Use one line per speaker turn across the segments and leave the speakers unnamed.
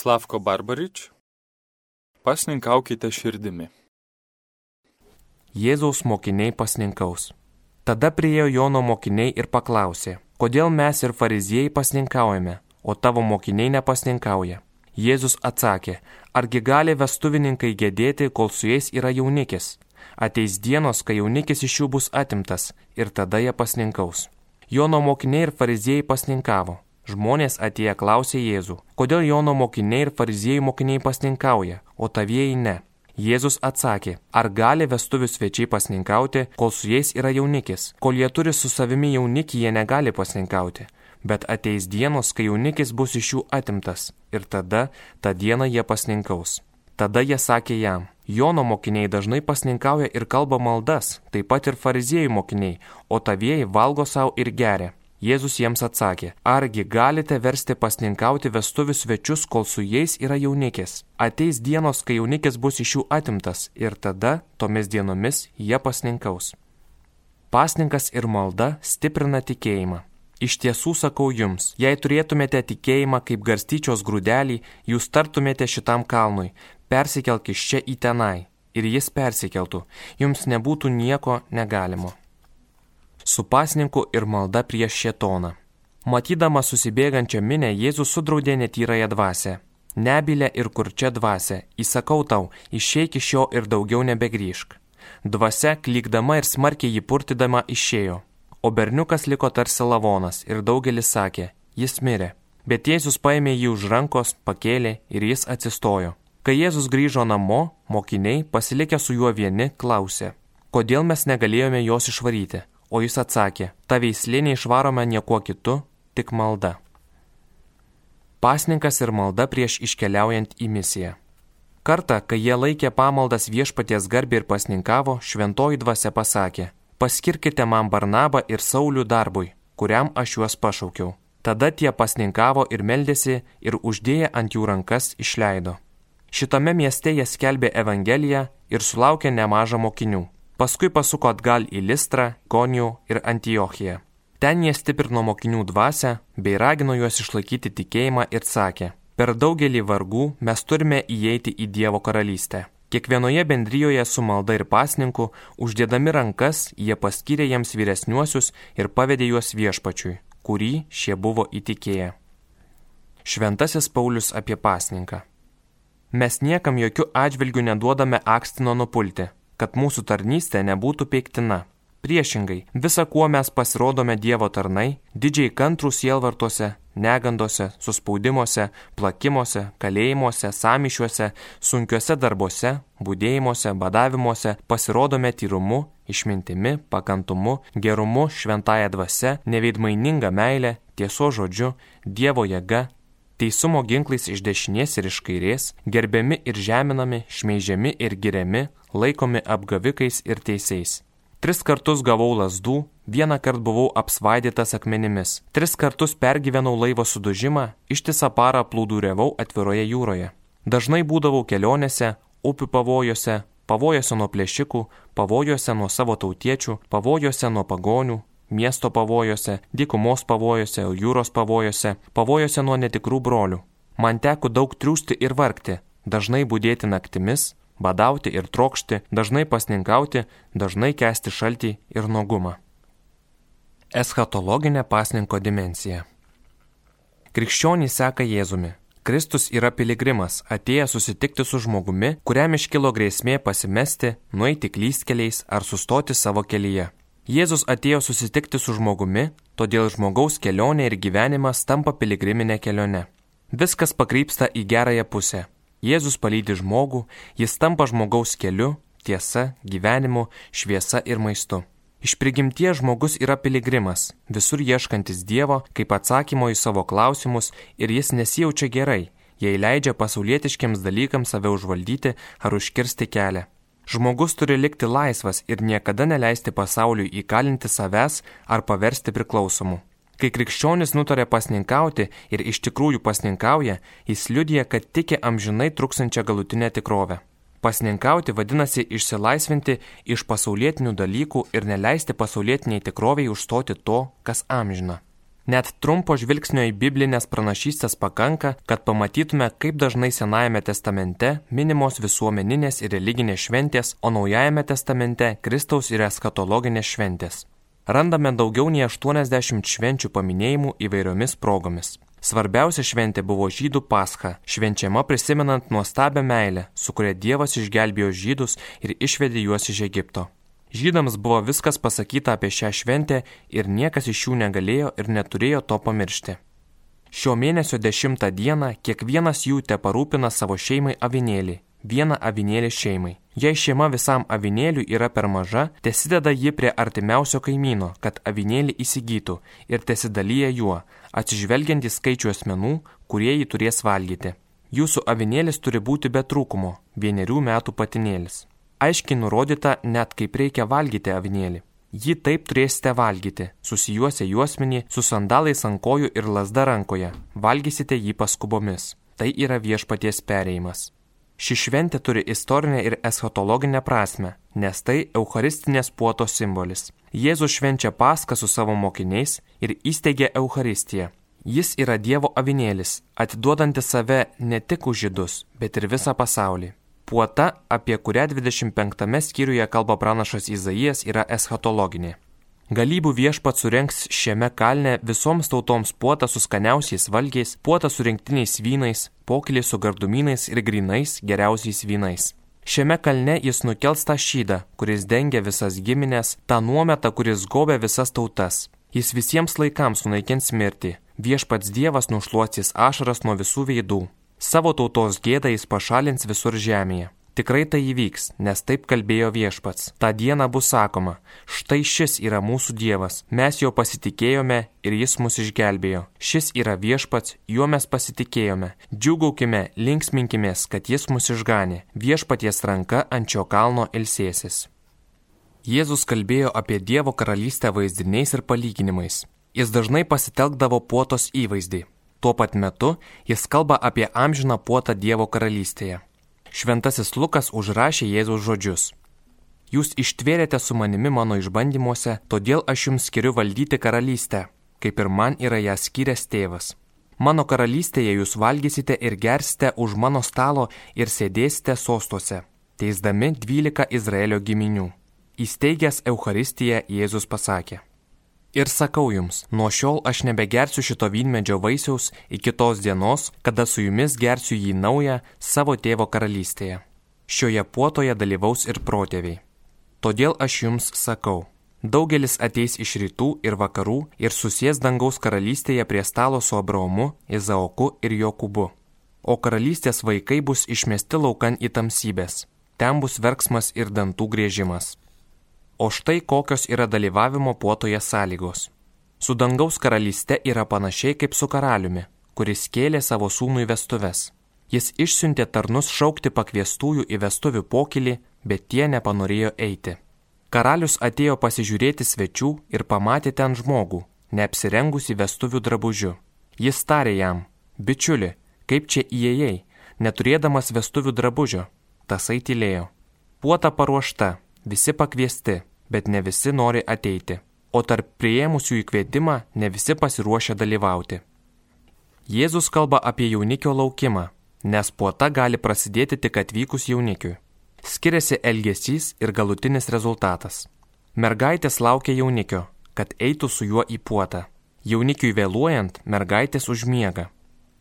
Slavko Barbarič. Pasninkaukite širdimi.
Jėzaus mokiniai pasninkaus. Tada priejo Jono mokiniai ir paklausė, kodėl mes ir fariziejai pasninkaujame, o tavo mokiniai nepasninkauja. Jėzus atsakė, argi gali vestuvininkai gedėti, kol su jais yra jaunikis. Ateis dienos, kai jaunikis iš jų bus atimtas ir tada jie pasninkaus. Jono mokiniai ir fariziejai pasninkavo. Žmonės atėję klausė Jėzų, kodėl Jono mokiniai ir fariziejų mokiniai pasninkauja, o tavieji ne. Jėzus atsakė, ar gali vestuvių svečiai pasninkauti, kol su jais yra jaunikis, kol jie turi su savimi jaunikį, jie negali pasninkauti. Bet ateis dienos, kai jaunikis bus iš jų atimtas, ir tada, tą dieną jie pasninkaus. Tada jie sakė jam, Jono mokiniai dažnai pasninkauja ir kalba maldas, taip pat ir fariziejų mokiniai, o tavieji valgo savo ir geria. Jėzus jiems atsakė, argi galite versti pasninkauti vestuvių svečius, kol su jais yra jaunikis. Ateis dienos, kai jaunikis bus iš jų atimtas ir tada, tomis dienomis, jie pasninkaus. Pasninkas ir malda stiprina tikėjimą. Iš tiesų sakau jums, jei turėtumėte tikėjimą kaip garstyčios grūdelį, jūs tartumėte šitam kalnui, persikelk iš čia į tenai, ir jis persikeltų, jums nebūtų nieko negalimo su pasninku ir malda prieš šetoną. Matydama susibėgančią minę, Jėzus sudraudė netyrąją dvasę. Nebilę ir kurčią dvasę, įsakau tau, išeik iš jo ir daugiau nebegrįžk. Dvasia, klykdama ir smarkiai jį purtydama, išėjo. O berniukas liko tarsi lavonas ir daugelis sakė, jis mirė. Bet Jėzus paėmė jį už rankos, pakėlė ir jis atsistojo. Kai Jėzus grįžo namo, mokiniai, pasilikę su juo vieni, klausė, kodėl mes negalėjome jos išvaryti. O jis atsakė, ta veislė neišvarome niekuo kitu, tik malda. Pasninkas ir malda prieš iškeliaujant į misiją. Kartą, kai jie laikė pamaldas viešpaties garbį ir pasninkavo, šventoji dvasia pasakė, paskirkite man Barnabą ir Saulių darbui, kuriam aš juos pašaukiau. Tada tie pasninkavo ir meldėsi ir uždėję ant jų rankas išleido. Šitame mieste jie skelbė Evangeliją ir sulaukė nemažą mokinių. Paskui pasuko atgal į Listrą, Konijų ir Antiochiją. Ten jie stiprino mokinių dvasę bei ragino juos išlaikyti tikėjimą ir sakė, per daugelį vargų mes turime įeiti į Dievo karalystę. Kiekvienoje bendryjoje su malda ir pasninku, uždėdami rankas, jie paskyrė jiems vyresniuosius ir pavedė juos viešpačiui, kurį šie buvo įtikėję. Šventasis Paulius apie pasninką. Mes niekam jokių atžvilgių neduodame akstino nupulti, kad mūsų tarnystė nebūtų peiktina. Priešingai, visa kuo mes pasirodome Dievo tarnai, didžiai kantrų sielvartuose, negandose, suspaudimuose, plakimuose, kalėjimuose, samišiuose, sunkiuose darbuose, būdėjimuose, badavimuose, pasirodome tyrumu, išmintimi, pakantumu, gerumu, šventąją dvasę, neveidmaininga meilė, tieso žodžiu, Dievo jėga, teisumo ginklais iš dešinės ir iš kairės, gerbiami ir žeminami, šmeižiami ir giriami, laikomi apgavikais ir teisėjais. Tris kartus gavau lasdų, vieną kartą buvau apsvaidytas akmenimis, tris kartus pergyvenau laivo sudužimą, ištisą parą plūduriavau atviroje jūroje. Dažnai būdavau kelionėse, upių pavojose, pavojose nuo plėšikų, pavojose nuo savo tautiečių, pavojose nuo pagonių, miesto pavojose, dykumos pavojose, jūros pavojose, pavojose nuo netikrų brolių. Man teko daug triūsti ir vargti, dažnai būdėti naktimis, badauti ir trokšti, dažnai pasninkauti, dažnai kesti šaltį ir nuogumą. Eschatologinė pasninko dimensija. Krikščionys seka Jėzumi. Kristus yra piligrimas, atėjęs susitikti su žmogumi, kuriam iškilo grėsmė pasimesti, nueiti klystkeliais ar sustoti savo kelyje. Jėzus atėjo susitikti su žmogumi, todėl žmogaus kelionė ir gyvenimas tampa piligriminė kelionė. Viskas pakrypsta į gerąją pusę. Jėzus palydi žmogų, jis tampa žmogaus keliu, tiesa, gyvenimu, šviesa ir maistu. Iš prigimties žmogus yra piligrimas, visur ieškantis Dievo kaip atsakymo į savo klausimus ir jis nesijaučia gerai, jei leidžia pasaulietiškiams dalykams save užvaldyti ar užkirsti kelią. Žmogus turi likti laisvas ir niekada neleisti pasauliui įkalinti savęs ar paversti priklausomu. Kai krikščionis nutarė pasninkauti ir iš tikrųjų pasninkauja, jis liudija, kad tiki amžinai truksančią galutinę tikrovę. Pasninkauti vadinasi išsilaisvinti iš pasaulietinių dalykų ir neleisti pasaulietiniai tikroviai užstoti to, kas amžina. Net trumpo žvilgsnio į biblinės pranašystės pakanka, kad pamatytume, kaip dažnai Senajame testamente minimos visuomeninės ir religinės šventės, o Naujajame testamente Kristaus ir eskatologinės šventės. Randame daugiau nei 80 švenčių paminėjimų įvairiomis progomis. Svarbiausia šventė buvo žydų pascha, švenčiama prisimenant nuostabią meilę, su kuria Dievas išgelbėjo žydus ir išvedė juos iš Egipto. Žydams buvo viskas pasakyta apie šią šventę ir niekas iš jų negalėjo ir neturėjo to pamiršti. Šio mėnesio dešimtą dieną kiekvienas jų te parūpina savo šeimai avinėlį, vieną avinėlį šeimai. Jei šeima visam avinėliui yra per maža, tesideda ji prie artimiausio kaimyno, kad avinėlį įsigytų ir tesidalyja juo, atsižvelgiant į skaičių asmenų, kurie jį turės valgyti. Jūsų avinėlis turi būti be trūkumo, vienerių metų patinėlis aiškiai nurodyta net kaip reikia valgyti avinėlį. Jį taip turėsite valgyti, susijuose juosmenį, su sandalais ant kojų ir lasda rankoje. Valgysite jį paskubomis. Tai yra viešpaties perėjimas. Ši šventė turi istorinę ir eschatologinę prasme, nes tai Eucharistinės puoto simbolis. Jėzus švenčia paską su savo mokiniais ir įsteigia Eucharistiją. Jis yra Dievo avinėlis, atiduodantis save ne tik už žydus, bet ir visą pasaulį. Puota, apie kurią 25 skyriuje kalba pranašas Izaijas, yra eschatologinė. Galybų viešpat surenks šiame kalne visoms tautoms puotą su skaniausiais valgiais, puotą su rinktiniais vynais, pokylį su gardumynais ir grinais geriausiais vynais. Šiame kalne jis nukels tą šydą, kuris dengia visas giminės, tą nuometą, kuris gobė visas tautas. Jis visiems laikams sunaikins mirtį, viešpats Dievas nušluostys ašaras nuo visų veidų. Savo tautos gėdą jis pašalins visur žemėje. Tikrai tai įvyks, nes taip kalbėjo viešpats. Ta diena bus sakoma, štai šis yra mūsų Dievas, mes jo pasitikėjome ir jis mus išgelbėjo. Šis yra viešpats, juo mes pasitikėjome. Džiugaukime, linksminkimės, kad jis mus išganė. Viešpaties ranka ant šio kalno ilsėsis. Jėzus kalbėjo apie Dievo karalystę vaizdiniais ir palyginimais. Jis dažnai pasitelkdavo puotos įvaizdį. Tuo pat metu jis kalba apie amžiną puotą Dievo karalystėje. Šventasis Lukas užrašė Jėzaus žodžius. Jūs ištvėrėte su manimi mano išbandymuose, todėl aš jums skiriu valdyti karalystę, kaip ir man yra ją skyręs tėvas. Mano karalystėje jūs valgysite ir gersite už mano stalo ir sėdėsite sostuose, teisdami dvylika Izraelio giminių. Įsteigęs Euharistiją Jėzus pasakė. Ir sakau jums, nuo šiol aš nebegersiu šito vynmedžio vaisiaus iki tos dienos, kada su jumis gersiu jį naują savo tėvo karalystėje. Šioje puotoje dalyvaus ir protėviai. Todėl aš jums sakau, daugelis ateis iš rytų ir vakarų ir susės dangaus karalystėje prie stalo su Abraomu, Izaoku ir Jokūbu. O karalystės vaikai bus išmesti laukan į tamsybės. Ten bus verksmas ir dantų grėžimas. O štai kokios yra dalyvavimo puotoje sąlygos. Su dangaus karalyste yra panašiai kaip su karaliumi, kuris kėlė savo sūnų į vestuves. Jis išsiuntė tarnus šaukti pakviestųjų į vestuvių pokylį, bet tie nepanorėjo eiti. Karalius atėjo pasižiūrėti svečių ir pamatė ten žmogų, neapsirengusi vestuvių drabužiu. Jis tarė jam, bičiuli, kaip čia įėjai, neturėdamas vestuvių drabužio. Tasai tylėjo. Puota paruošta, visi pakviesti, bet ne visi nori ateiti, o tarp prieimusių įkvietimą ne visi pasiruošia dalyvauti. Jėzus kalba apie jaunikio laukimą, nes puota gali prasidėti tik atvykus jaunikiui. Skiriasi elgesys ir galutinis rezultatas. Mergaitės laukia jaunikio, kad eitų su juo į puotą. Jaunikiui vėluojant, mergaitės užmiega.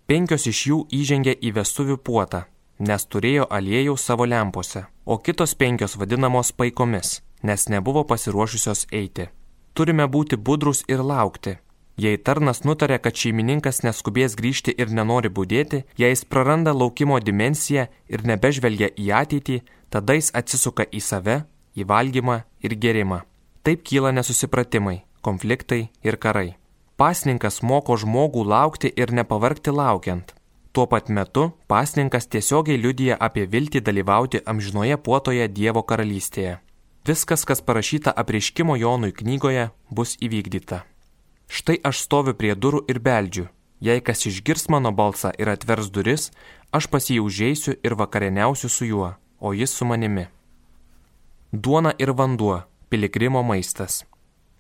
Penkios iš jų įžengia į vestuvių puotą, nes turėjo aliejų savo lempose, o kitos penkios vadinamos paikomis nes nebuvo pasiruošusios eiti. Turime būti budrus ir laukti. Jei tarnas nutarė, kad šeimininkas neskubės grįžti ir nenori būdėti, jei jis praranda laukimo dimensiją ir nebežvelgia į ateitį, tada jis atsisuka į save, į valgymą ir gerimą. Taip kyla nesusipratimai, konfliktai ir karai. Pasninkas moko žmogų laukti ir nepavarkti laukiant. Tuo pat metu pasninkas tiesiogiai liudija apie viltį dalyvauti amžinoje puotoje Dievo karalystėje. Viskas, kas parašyta apreiškimo Jonui knygoje, bus įvykdyta. Štai aš stoviu prie durų ir beldžiu. Jei kas išgirs mano balsą ir atvers duris, aš pas jį užeisiu ir vakarieniausiu su juo, o jis su manimi. Duona ir vanduo - piligrimo maistas.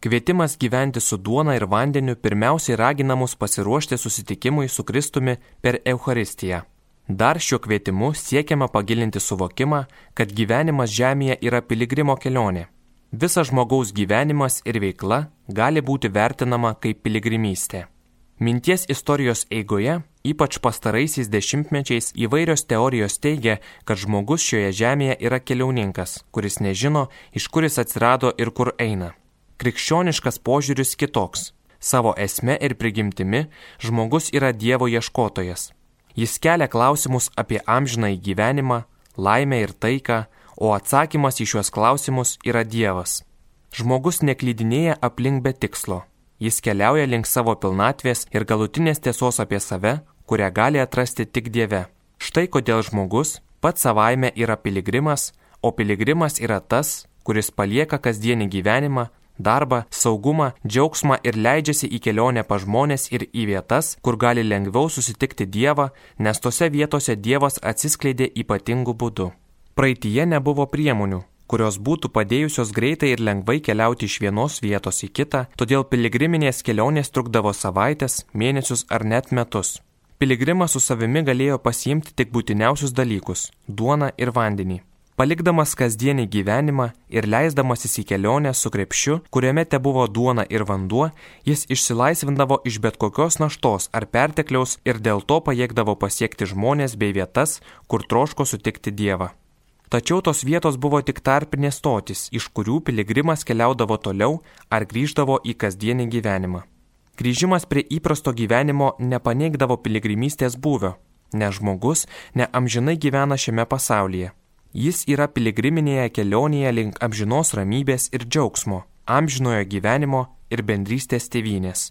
Kvietimas gyventi su duona ir vandeniu pirmiausiai ragina mus pasiruošti susitikimui su Kristumi per Eucharistiją. Dar šiuo kvietimu siekiama pagilinti suvokimą, kad gyvenimas žemėje yra piligrimo kelionė. Visas žmogaus gyvenimas ir veikla gali būti vertinama kaip piligrimystė. Minties istorijos eigoje, ypač pastaraisiais dešimtmečiais, įvairios teorijos teigia, kad žmogus šioje žemėje yra keliauninkas, kuris nežino, iš kur jis atsirado ir kur eina. Krikščioniškas požiūris kitoks. Savo esme ir prigimtimi žmogus yra Dievo ieškotojas. Jis kelia klausimus apie amžinąjį gyvenimą, laimę ir taiką, o atsakymas į šiuos klausimus yra Dievas. Žmogus neklydinėja aplink be tikslo Jis keliauja link savo pilnatvės ir galutinės tiesos apie save, kurią gali atrasti tik Dieve. Štai kodėl žmogus pats savaime yra piligrimas, o piligrimas yra tas, kuris palieka kasdienį gyvenimą, darbą, saugumą, džiaugsmą ir leidžiasi į kelionę pa žmonės ir į vietas, kur gali lengviau susitikti Dievą, nes tose vietose Dievas atsiskleidė ypatingu būdu. Praeitie nebuvo priemonių, kurios būtų padėjusios greitai ir lengvai keliauti iš vienos vietos į kitą, todėl piligriminės kelionės trukdavo savaitės, mėnesius ar net metus. Piligrimas su savimi galėjo pasiimti tik būtiniausius dalykus - duoną ir vandenį. Palikdamas kasdienį gyvenimą ir leisdamasis į kelionę su krepšiu, kuriame te buvo duona ir vanduo, jis išsilaisvindavo iš bet kokios naštos ar pertekliaus ir dėl to pajėgdavo pasiekti žmonės bei vietas, kur troško sutikti Dievą. Tačiau tos vietos buvo tik tarpinės stotis, iš kurių piligrimas keliaudavo toliau ar grįždavo į kasdienį gyvenimą. Grįžimas prie įprasto gyvenimo nepaneigdavo piligrimystės būvio, nes žmogus neamžinai gyvena šiame pasaulyje. Jis yra piligriminėje kelionėje link amžinos ramybės ir džiaugsmo, amžinojo gyvenimo ir bendrystės tėvynės.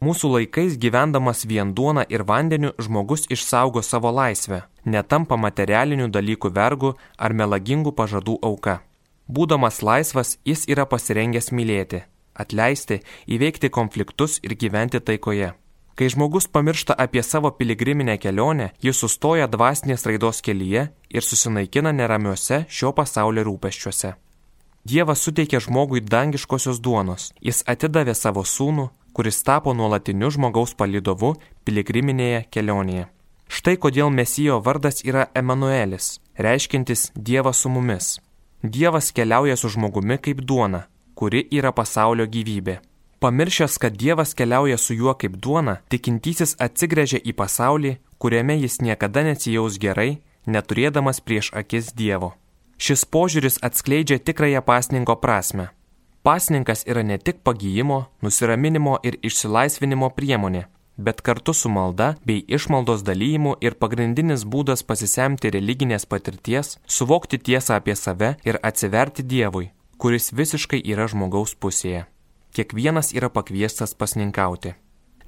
Mūsų laikais gyvendamas vien duona ir vandeniu žmogus išsaugo savo laisvę, netampa materialinių dalykų vergų ar melagingų pažadų auka. Būdamas laisvas, jis yra pasirengęs mylėti, atleisti, įveikti konfliktus ir gyventi taikoje. Kai žmogus pamiršta apie savo piligriminę kelionę, jis sustoja dvasinės raidos kelyje ir susinaikina neramiuose šio pasaulio rūpeščiuose. Dievas suteikė žmogui dangiškosios duonos, jis atidavė savo sūnų, kuris tapo nuolatiniu žmogaus palidovu piligriminėje kelionėje. Štai kodėl Mesijo vardas yra Emanuelis, reiškintis Dievas su mumis. Dievas keliauja su žmogumi kaip duona, kuri yra pasaulio gyvybė. Pamiršęs, kad Dievas keliauja su juo kaip duona, tikintysis atsigręžia į pasaulį, kuriame jis niekada nesijaus gerai, neturėdamas prieš akis Dievo. Šis požiūris atskleidžia tikrąją pasninko prasme Pasninkas yra ne tik pagyjimo, nusiraminimo ir išsilaisvinimo priemonė, bet kartu su malda bei išmaldos dalyjimu ir pagrindinis būdas pasisemti religinės patirties, suvokti tiesą apie save ir atsiverti Dievui, kuris visiškai yra žmogaus pusėje. Kiekvienas yra pakviestas pasninkauti.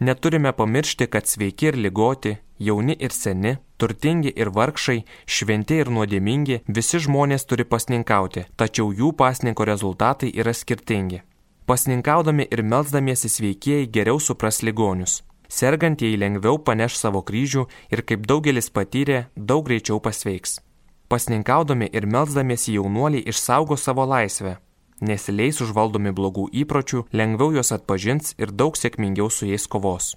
Neturime pamiršti, kad sveiki ir lygoti, jauni ir seni, turtingi ir vargšai, šventi ir nuodėmingi, visi žmonės turi pasninkauti, tačiau jų pasninko rezultatai yra skirtingi. Pasninkaudami ir melzdamiesi sveikieji geriau supras ligonius. Sergantieji lengviau paneš savo kryžių ir kaip daugelis patyrė, daug greičiau pasveiks. Pasninkaudami ir melzdamiesi jaunuoliai išsaugo savo laisvę, nesileis užvaldomi blogų įpročių, lengviau juos atpažins ir daug sėkmingiau su jais kovos.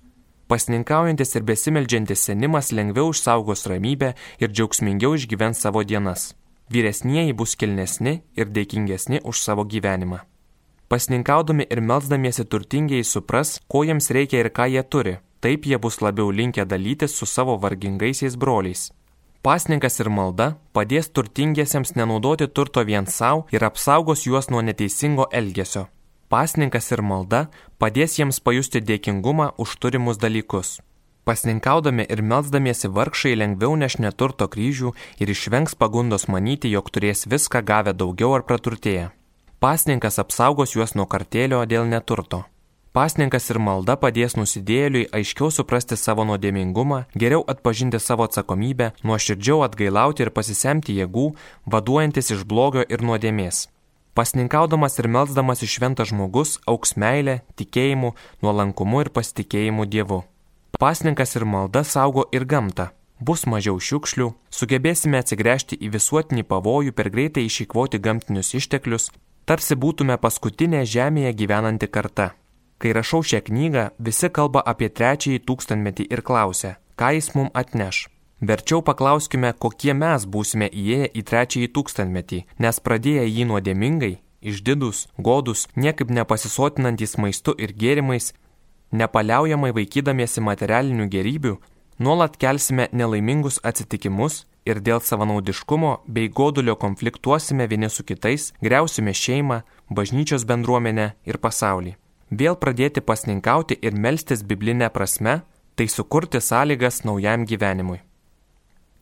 Pasninkaujantis ir besimeldžiantis senimas lengviau išsaugos ramybę ir džiaugsmingiau išgyvens savo dienas. Vyresnieji bus kilnesni ir dėkingesni už savo gyvenimą. Pasninkaudami ir melzdamiesi turtingiai supras, ko jiems reikia ir ką jie turi, taip jie bus labiau linkę dalytis su savo vargingaisiais broliais. Pasninkas ir malda padės turtingiesiems nenaudoti turto vien savo ir apsaugos juos nuo neteisingo elgesio. Pasninkas ir malda padės jiems pajusti dėkingumą už turimus dalykus. Pasninkaudami ir melzdamiesi vargšai lengviau neš neturto kryžių ir išvengs pagundos manyti, jog turės viską gavę daugiau ar praturtėję. Pasninkas apsaugos juos nuo kartėlio dėl neturto. Pasninkas ir malda padės nusidėjėliui aiškiau suprasti savo nuodėmingumą, geriau atpažinti savo atsakomybę, nuoširdžiau atgailauti ir pasisemti jėgų, vaduojantis iš blogio ir nuodėmės. Pasninkaudamas ir melzdamas iš šventas žmogus auks meilė, tikėjimu, nuolankumu ir pasitikėjimu Dievu. Pasninkas ir malda saugo ir gamtą. Bus mažiau šiukšlių, sugebėsime atsigręžti į visuotinį pavojų per greitai išeikvoti gamtinius išteklius, Tarsi būtume paskutinė žemėje gyvenanti karta. Kai rašau šią knygą, visi kalba apie trečiąjį tūkstantmetį ir klausia, ką jis mums atneš. Verčiau paklauskime, kokie mes būsime įėję į trečiąjį tūkstantmetį, nes pradėję jį nuodėmingai, išdidus, godus, niekaip nepasisotinantis maistu ir gėrimais, nepaliaujamai vaikydamiesi materialinių gerybių, nuolat kelsime nelaimingus atsitikimus ir dėl savanaudiškumo bei godulio konfliktuosime vieni su kitais, greusime šeimą, bažnyčios bendruomenę ir pasaulį. Vėl pradėti pasninkauti ir melstis biblinę prasme - tai sukurti sąlygas naujam gyvenimui.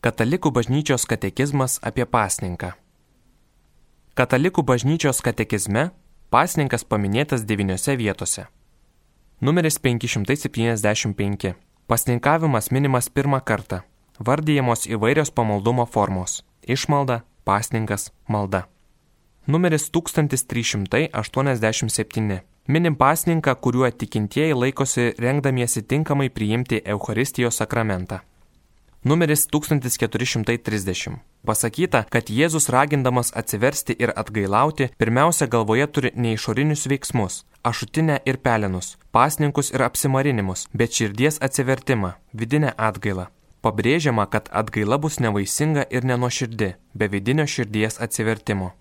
Katalikų bažnyčios katekizmas apie pasninką. Katalikų bažnyčios katekizme pasninkas paminėtas devyniose vietose. Numeris 575. Pasninkavimas minimas pirmą kartą. Vardyjamos įvairios pamaldumo formos - išmalda, pasninkas, malda. Numeris 1387. Minim pasninką, kuriuo tikintieji laikosi rengdamiesi tinkamai priimti Eucharistijos sakramentą. Numeris 1430. Pasakyta, kad Jėzus ragindamas atsiversti ir atgailauti, pirmiausia galvoje turi ne išorinius veiksmus - ašutinę ir pelenus, pasninkus ir apsimarinimus, bet širdies atsivertimą, vidinę atgailą. Pabrėžiama, kad atgaila bus nevaisinga ir nenuoširdi, be vidinio širdies atsivertimo.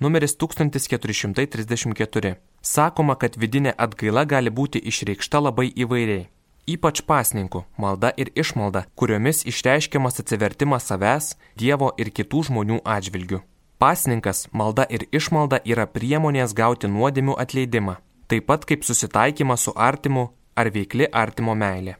Numeris 1434. Sakoma, kad vidinė atgaila gali būti išreikšta labai įvairiai ypač pasninkų, malda ir išmalda, kuriomis išreiškiamas atsivertimas savęs, Dievo ir kitų žmonių atžvilgių. Pasninkas, malda ir išmalda yra priemonės gauti nuodėmių atleidimą, taip pat kaip susitaikymas su artimu ar veikli artimo meilė.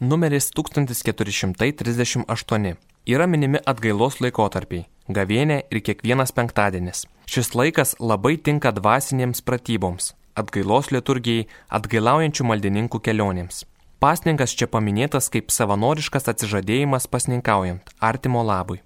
Numeris 1438. Yra minimi atgailos laikotarpiai - gavienė ir kiekvienas penktadienis. Šis laikas labai tinka dvasinėms pratyboms, atgailos liturgijai, atgailaujančių maldininkų kelionėms. Pasninkas čia paminėtas kaip savanoriškas atsižadėjimas pasninkaujant, artimo labui.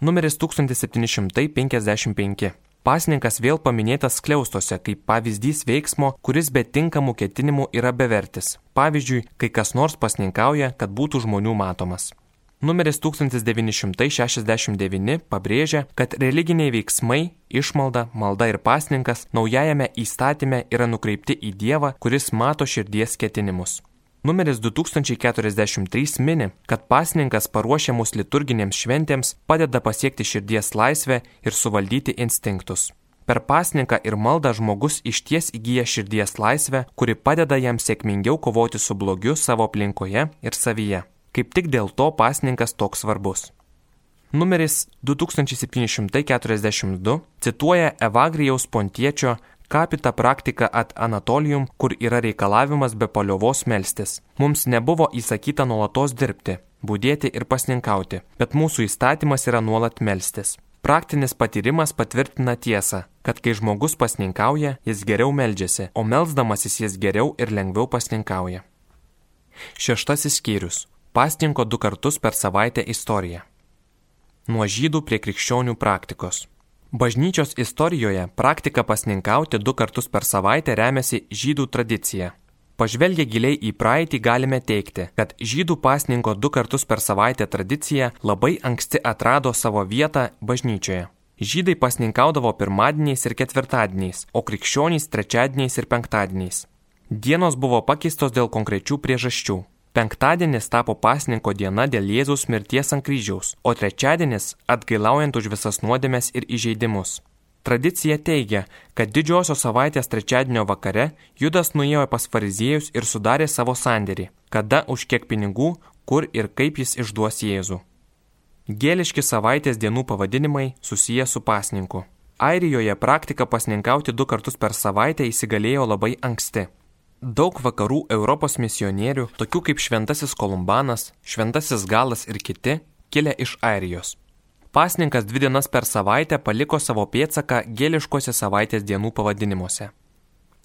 Numeris 1755. Pasninkas vėl paminėtas skliaustose kaip pavyzdys veiksmo, kuris be tinkamų ketinimų yra bevertis. Pavyzdžiui, kai kas nors pasninkauja, kad būtų žmonių matomas. Numeris 1969 pabrėžia, kad religiniai veiksmai, išmalda, malda ir pasninkas naujajame įstatyme yra nukreipti į Dievą, kuris mato širdies ketinimus. Numeris 2043 mini, kad pasninkas paruošiamus liturginėms šventėms padeda pasiekti širdies laisvę ir suvaldyti instinktus. Per pasninką ir maldą žmogus išties įgyja širdies laisvę, kuri padeda jam sėkmingiau kovoti su blogiu savo aplinkoje ir savyje. Kaip tik dėl to pasninkas toks svarbus. Numeris 2742 cituoja Evagrijaus pontiečio Kapita praktika at Anatolijum, kur yra reikalavimas be paliovos melstis. Mums nebuvo įsakyta nuolatos dirbti, būdėti ir pasninkauti, bet mūsų įstatymas yra nuolat melstis. Praktinis patyrimas patvirtina tiesą, kad kai žmogus pasninkauja, jis geriau meldžiasi, o melzdamasis jis geriau ir lengviau pasninkauja. Šeštasis skyrius - pasninko du kartus per savaitę istorija. Nuo žydų prie krikščionių praktikos. Bažnyčios istorijoje praktika pasninkauti du kartus per savaitę remiasi žydų tradicija. Pažvelgę giliai į praeitį galime teikti, kad žydų pasninko du kartus per savaitę tradicija labai anksti atrado savo vietą bažnyčioje. Žydai pasninkaudavo pirmadieniais ir ketvirtadieniais, o krikščionys trečiadieniais ir penktadieniais. Dienos buvo pakeistos dėl konkrečių priežasčių. Penktadienis tapo pasninko diena dėl Jėzaus mirties ant kryžiaus, o trečiadienis atgailaujant už visas nuodėmės ir įžeidimus. Tradicija teigia, kad didžiosios savaitės trečiadienio vakare Judas nuėjo pas fariziejus ir sudarė savo sandėrį, kada už kiek pinigų, kur ir kaip jis išduos Jėzų. Gėliški savaitės dienų pavadinimai susiję su pasninku. Airijoje praktika pasninkauti du kartus per savaitę įsigalėjo labai anksti. Daug vakarų Europos misionierių, tokių kaip Šventasis Kolumbanas, Šventasis Galas ir kiti, kilę iš Airijos. Pasninkas dvi dienas per savaitę paliko savo pėtsaką gėliškose savaitės dienų pavadinimuose.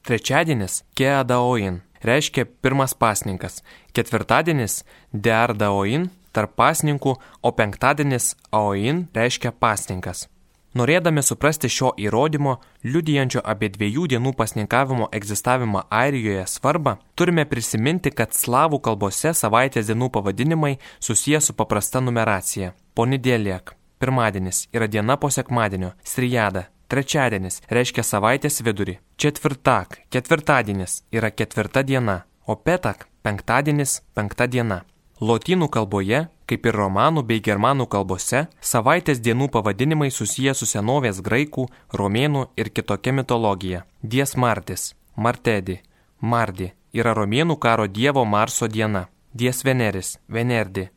Trečiadienis - Keadaoin reiškia pirmas pasninkas, ketvirtadienis - Deardaoin tarp pasninkų, o penktadienis - Aoin reiškia pasninkas. Norėdami suprasti šio įrodymo, liudijančio apie dviejų dienų pasninkavimo egzistavimą Airijoje svarbą, turime prisiminti, kad slavų kalbose savaitės dienų pavadinimai susiję su paprasta numeracija. Ponidėliek - pirmadienis yra diena po sekmadienio, strijada Trečiadienis reiškia savaitės vidurį. Četvirtak, ketvirtadienis yra ketvirta diena, o petak, penktadienis, penkta diena. Lotynų kalboje, kaip ir romanų bei germanų kalbose, savaitės dienų pavadinimai susiję su senovės graikų, romėnų ir kitokia mitologija. Dies Martis, Martedi, Mardi yra romėnų karo dievo Marso diena. Dies Veneris, Venerdi,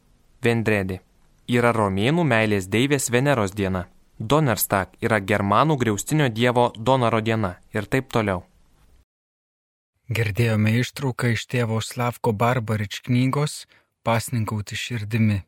Vendredi yra romėnų meilės deivės Veneros diena. Donnerstag yra germanų griaustinio dievo Donaro diena ir taip toliau.
Girdėjome ištrauką iš tėvo Slavko Barbarič knygos Pasninkauti širdimi.